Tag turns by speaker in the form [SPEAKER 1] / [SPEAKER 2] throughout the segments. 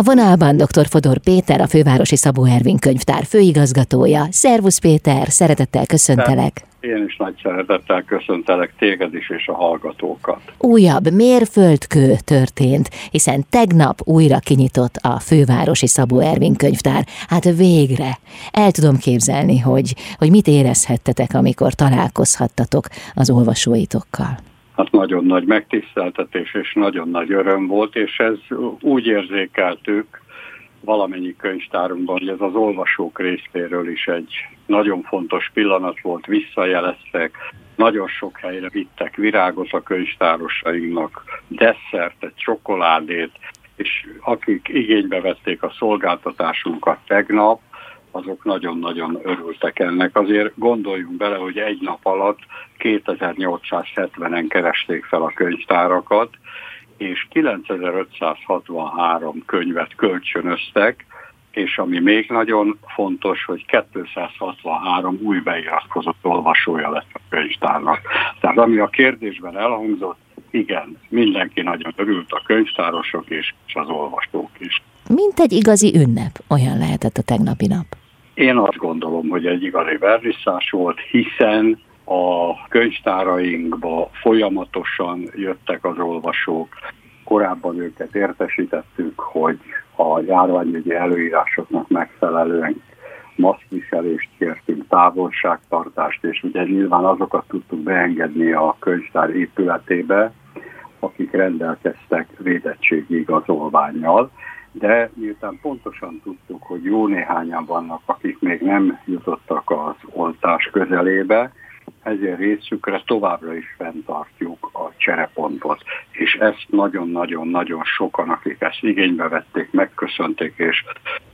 [SPEAKER 1] A vonalban dr. Fodor Péter, a fővárosi Szabó Ervin könyvtár főigazgatója. Szervusz Péter, szeretettel köszöntelek.
[SPEAKER 2] Én is nagy szeretettel köszöntelek téged is és a hallgatókat.
[SPEAKER 1] Újabb mérföldkő történt, hiszen tegnap újra kinyitott a fővárosi Szabó Ervin könyvtár. Hát végre. El tudom képzelni, hogy, hogy mit érezhettetek, amikor találkozhattatok az olvasóitokkal
[SPEAKER 2] hát nagyon nagy megtiszteltetés és nagyon nagy öröm volt, és ez úgy érzékeltük valamennyi könyvtárunkban, hogy ez az olvasók részéről is egy nagyon fontos pillanat volt, visszajeleztek, nagyon sok helyre vittek virágot a könyvtárosainknak, desszertet, csokoládét, és akik igénybe vették a szolgáltatásunkat tegnap, azok nagyon-nagyon örültek ennek. Azért gondoljunk bele, hogy egy nap alatt 2870-en keresték fel a könyvtárakat, és 9563 könyvet kölcsönöztek, és ami még nagyon fontos, hogy 263 új beiratkozott olvasója lett a könyvtárnak. Tehát ami a kérdésben elhangzott, igen, mindenki nagyon örült, a könyvtárosok és az olvasók is.
[SPEAKER 1] Mint egy igazi ünnep, olyan lehetett a tegnapi nap.
[SPEAKER 2] Én azt gondolom, hogy egy igazi verriszás volt, hiszen a könyvtárainkba folyamatosan jöttek az olvasók. Korábban őket értesítettük, hogy a járványügyi előírásoknak megfelelően maszkviselést kértünk, távolságtartást, és ugye nyilván azokat tudtuk beengedni a könyvtár épületébe, akik rendelkeztek védettségi igazolványjal de miután pontosan tudtuk, hogy jó néhányan vannak, akik még nem jutottak az oltás közelébe, ezért részükre továbbra is fenntartjuk a cserepontot. És ezt nagyon-nagyon-nagyon sokan, akik ezt igénybe vették, megköszönték, és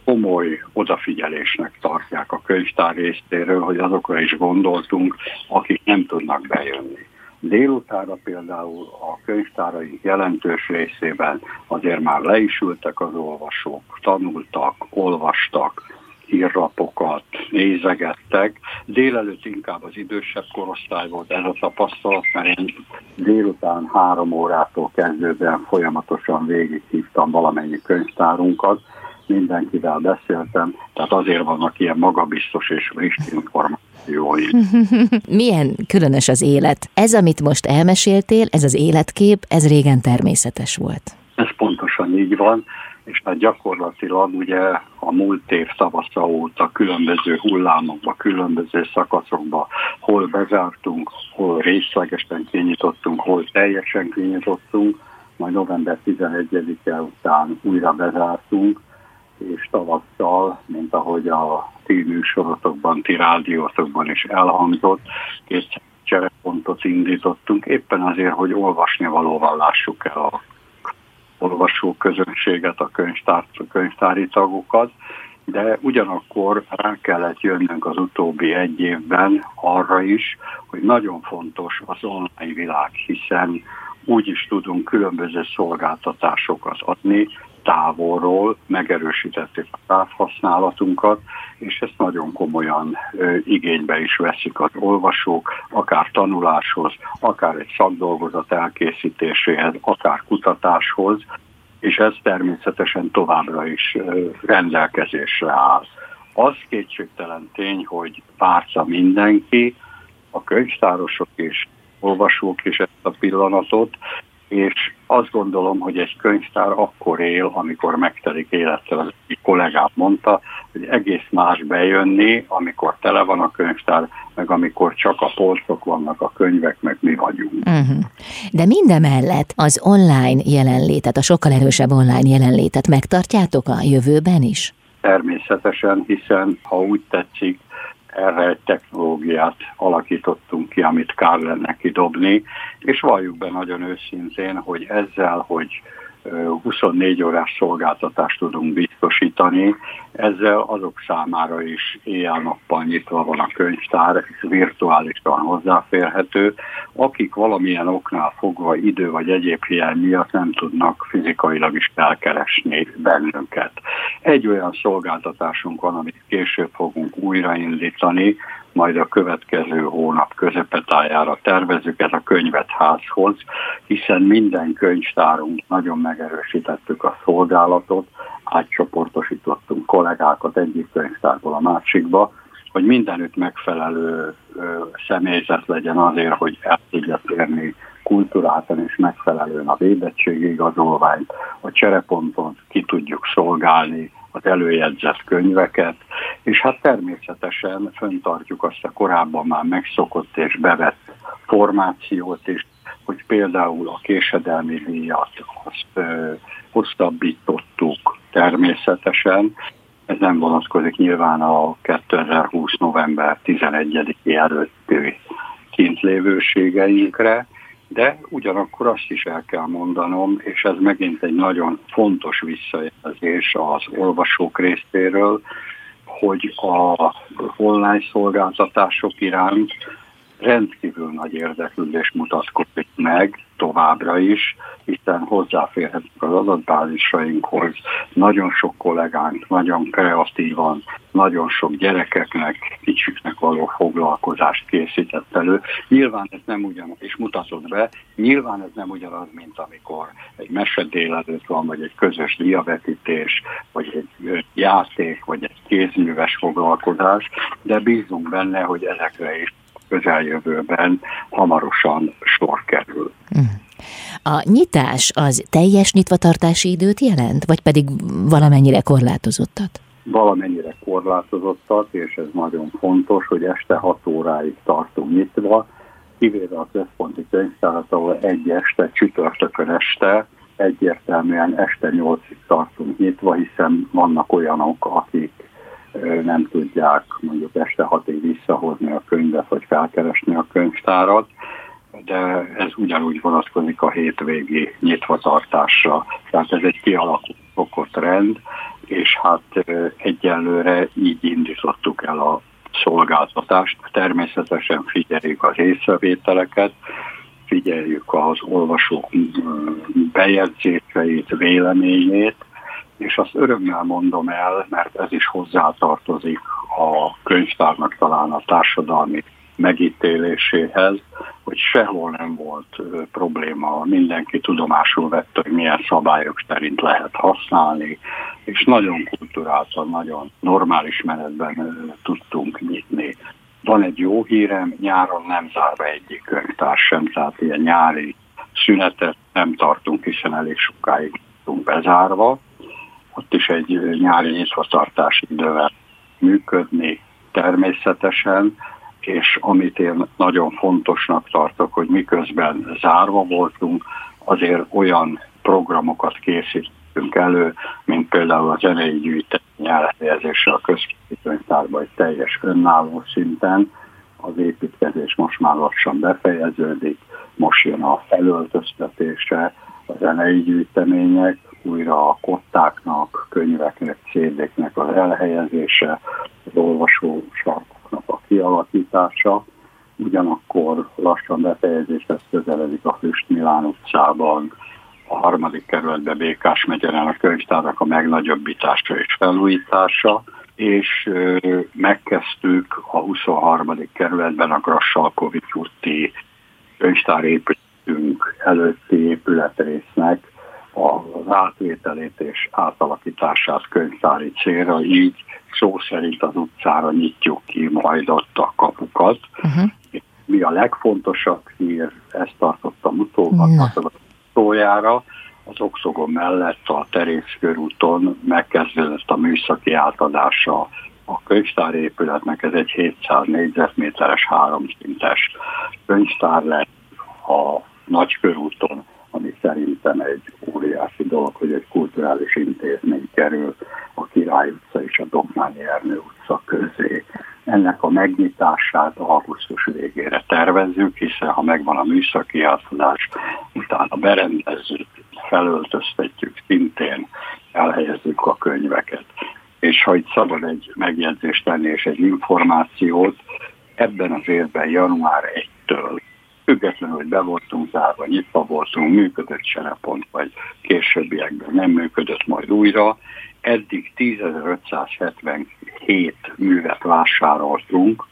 [SPEAKER 2] komoly odafigyelésnek tartják a könyvtár részéről, hogy azokra is gondoltunk, akik nem tudnak bejönni. Délutára például a könyvtárai jelentős részében azért már le is ültek az olvasók, tanultak, olvastak, hírlapokat, nézegettek. Délelőtt inkább az idősebb korosztály volt ez a tapasztalat, mert én délután három órától kezdődően folyamatosan végighívtam valamennyi könyvtárunkat, mindenkivel beszéltem, tehát azért vannak ilyen magabiztos és friss információi.
[SPEAKER 1] Milyen különös az élet. Ez, amit most elmeséltél, ez az életkép, ez régen természetes volt.
[SPEAKER 2] Ez pontosan így van, és hát gyakorlatilag ugye a múlt év tavasza óta különböző hullámokba, különböző szakaszokba, hol bezártunk, hol részlegesen kinyitottunk, hol teljesen kinyitottunk, majd november 11-e után újra bezártunk, és tavasszal, mint ahogy a ti műsorotokban, ti rádiótokban is elhangzott, két cserepontot indítottunk, éppen azért, hogy olvasni valóval lássuk el a olvasó közönséget, a, könyvtár, a könyvtári tagokat, de ugyanakkor rá kellett jönnünk az utóbbi egy évben arra is, hogy nagyon fontos az online világ, hiszen úgy is tudunk különböző szolgáltatásokat adni, távolról megerősítették a távhasználatunkat, és ezt nagyon komolyan ö, igénybe is veszik az olvasók, akár tanuláshoz, akár egy szakdolgozat elkészítéséhez, akár kutatáshoz, és ez természetesen továbbra is ö, rendelkezésre áll. Az kétségtelen tény, hogy párca mindenki, a könyvtárosok és olvasók is ezt a pillanatot, és azt gondolom, hogy egy könyvtár akkor él, amikor megtelik élettel. Az egy kollégám mondta, hogy egész más bejönni, amikor tele van a könyvtár, meg amikor csak a polcok vannak, a könyvek, meg mi vagyunk. Uh-huh.
[SPEAKER 1] De mindemellett az online jelenlétet, a sokkal erősebb online jelenlétet megtartjátok a jövőben is?
[SPEAKER 2] Természetesen, hiszen ha úgy tetszik, erre egy technológiát alakítottunk ki, amit kár lenne kidobni, és valljuk be nagyon őszintén, hogy ezzel, hogy 24 órás szolgáltatást tudunk biztosítani, ezzel azok számára is éjjel-nappal nyitva van a könyvtár, virtuálisan hozzáférhető, akik valamilyen oknál fogva idő vagy egyéb hiány miatt nem tudnak fizikailag is elkeresni bennünket. Egy olyan szolgáltatásunk van, amit később fogunk újraindítani, majd a következő hónap közepetájára tervezük ez a könyvet házhoz, hiszen minden könyvtárunk nagyon megerősítettük a szolgálatot, átcsoportosítottunk kollégákat egyik könyvtárból a másikba, hogy mindenütt megfelelő személyzet legyen azért, hogy el tudja térni kulturáltan és megfelelően a védettségi igazolványt, a csereponton ki tudjuk szolgálni az előjegyzett könyveket, és hát természetesen föntartjuk azt a korábban már megszokott és bevett formációt is, hogy például a késedelmi díjat azt ö, hosszabbítottuk természetesen, ez nem vonatkozik nyilván a 2020. november 11-i előtti kintlévőségeinkre, de ugyanakkor azt is el kell mondanom, és ez megint egy nagyon fontos visszajelzés az olvasók részéről, hogy a online szolgáltatások iránt rendkívül nagy érdeklődés mutatkozik meg továbbra is, hiszen hozzáférhetünk az adatbázisainkhoz. Nagyon sok kollégánk nagyon kreatívan, nagyon sok gyerekeknek, kicsiknek való foglalkozást készített elő. Nyilván ez nem ugyanaz, és mutatott be, nyilván ez nem ugyanaz, mint amikor egy mese délelőtt van, vagy egy közös diabetítés, vagy egy játék, vagy egy kézműves foglalkozás, de bízunk benne, hogy ezekre is közeljövőben hamarosan sor kerül. Hm.
[SPEAKER 1] A nyitás az teljes nyitvatartási időt jelent, vagy pedig valamennyire korlátozottat?
[SPEAKER 2] Valamennyire korlátozottat, és ez nagyon fontos, hogy este 6 óráig tartunk nyitva, kivéve a központi könyvtárat, ahol egy este, csütörtökön este, egyértelműen este 8-ig tartunk nyitva, hiszen vannak olyanok, akik nem tudják mondjuk este hatig visszahozni a könyvet, vagy felkeresni a könyvtárat, de ez ugyanúgy vonatkozik a hétvégi nyitvatartásra. Tehát ez egy kialakult rend, és hát egyelőre így indítottuk el a szolgáltatást. Természetesen figyeljük az észrevételeket, figyeljük az olvasók bejegyzéseit, véleményét, és azt örömmel mondom el, mert ez is hozzátartozik a könyvtárnak talán a társadalmi megítéléséhez, hogy sehol nem volt probléma, mindenki tudomásul vette, hogy milyen szabályok szerint lehet használni, és nagyon kulturáltan, nagyon normális menetben tudtunk nyitni. Van egy jó hírem, nyáron nem zár be egyik könyvtár sem, tehát ilyen nyári szünetet nem tartunk, hiszen elég sokáig tudtunk bezárva, ott is egy nyári nyitvatartási idővel működni természetesen, és amit én nagyon fontosnak tartok, hogy miközben zárva voltunk, azért olyan programokat készítünk elő, mint például a zenei gyűjtemény elhelyezése a központi könyvtárban egy teljes önálló szinten, az építkezés most már lassan befejeződik, most jön a felöltöztetése, a zenei gyűjtemények, újra a kottáknak, könyveknek, cédeknek az elhelyezése, az olvasó sarkoknak a kialakítása. Ugyanakkor lassan befejezéshez közeledik a Füst Milán utcában, a harmadik kerületbe Békás megyeren a könyvtárak a megnagyobbítása és felújítása, és megkezdtük a 23. kerületben a Grassalkovics úti könyvtárépületünk előtti épületrésznek az átvételét és átalakítását könyvtári célra, így szó szerint az utcára nyitjuk ki majd ott a kapukat. Uh-huh. Mi a legfontosabb hír, ezt tartottam utóbb, tójára, az Oxogon mellett a Terész körúton megkezdődött a műszaki átadása a könyvtárépületnek, ez egy 700 négyzetméteres háromszintes könyvtár lett a Nagykörúton ami szerintem egy óriási dolog, hogy egy kulturális intézmény kerül a Király utca és a Dokmányi Ernő utca közé. Ennek a megnyitását augusztus végére tervezzük, hiszen ha megvan a műszaki átadás, utána berendezzük, felöltöztetjük, szintén elhelyezzük a könyveket. És ha itt szabad egy megjegyzést tenni és egy információt, ebben az évben január 1-től függetlenül, hogy be voltunk zárva, nyitva voltunk, működött serepont, vagy későbbiekben nem működött majd újra. eddig 10.577 művet vásároltunk,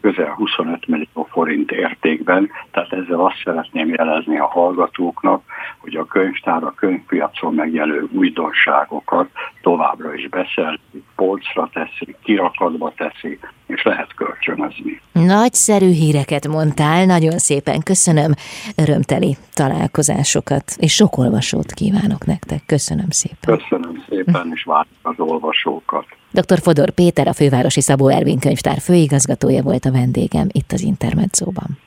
[SPEAKER 2] közel 25 millió forint értékben, tehát ezzel azt szeretném jelezni a hallgatóknak, hogy a könyvtár a könyvpiacon megjelő újdonságokat továbbra is beszél, polcra teszi, kirakatba teszi, és lehet kölcsönözni.
[SPEAKER 1] Nagyszerű híreket mondtál, nagyon szépen köszönöm, örömteli találkozásokat, és sok olvasót kívánok nektek. Köszönöm szépen.
[SPEAKER 2] Köszönöm szépen, és várjuk az olvasókat.
[SPEAKER 1] Dr. Fodor Péter, a Fővárosi Szabó Ervin könyvtár főigazgatója volt a vendégem itt az Intermedzóban.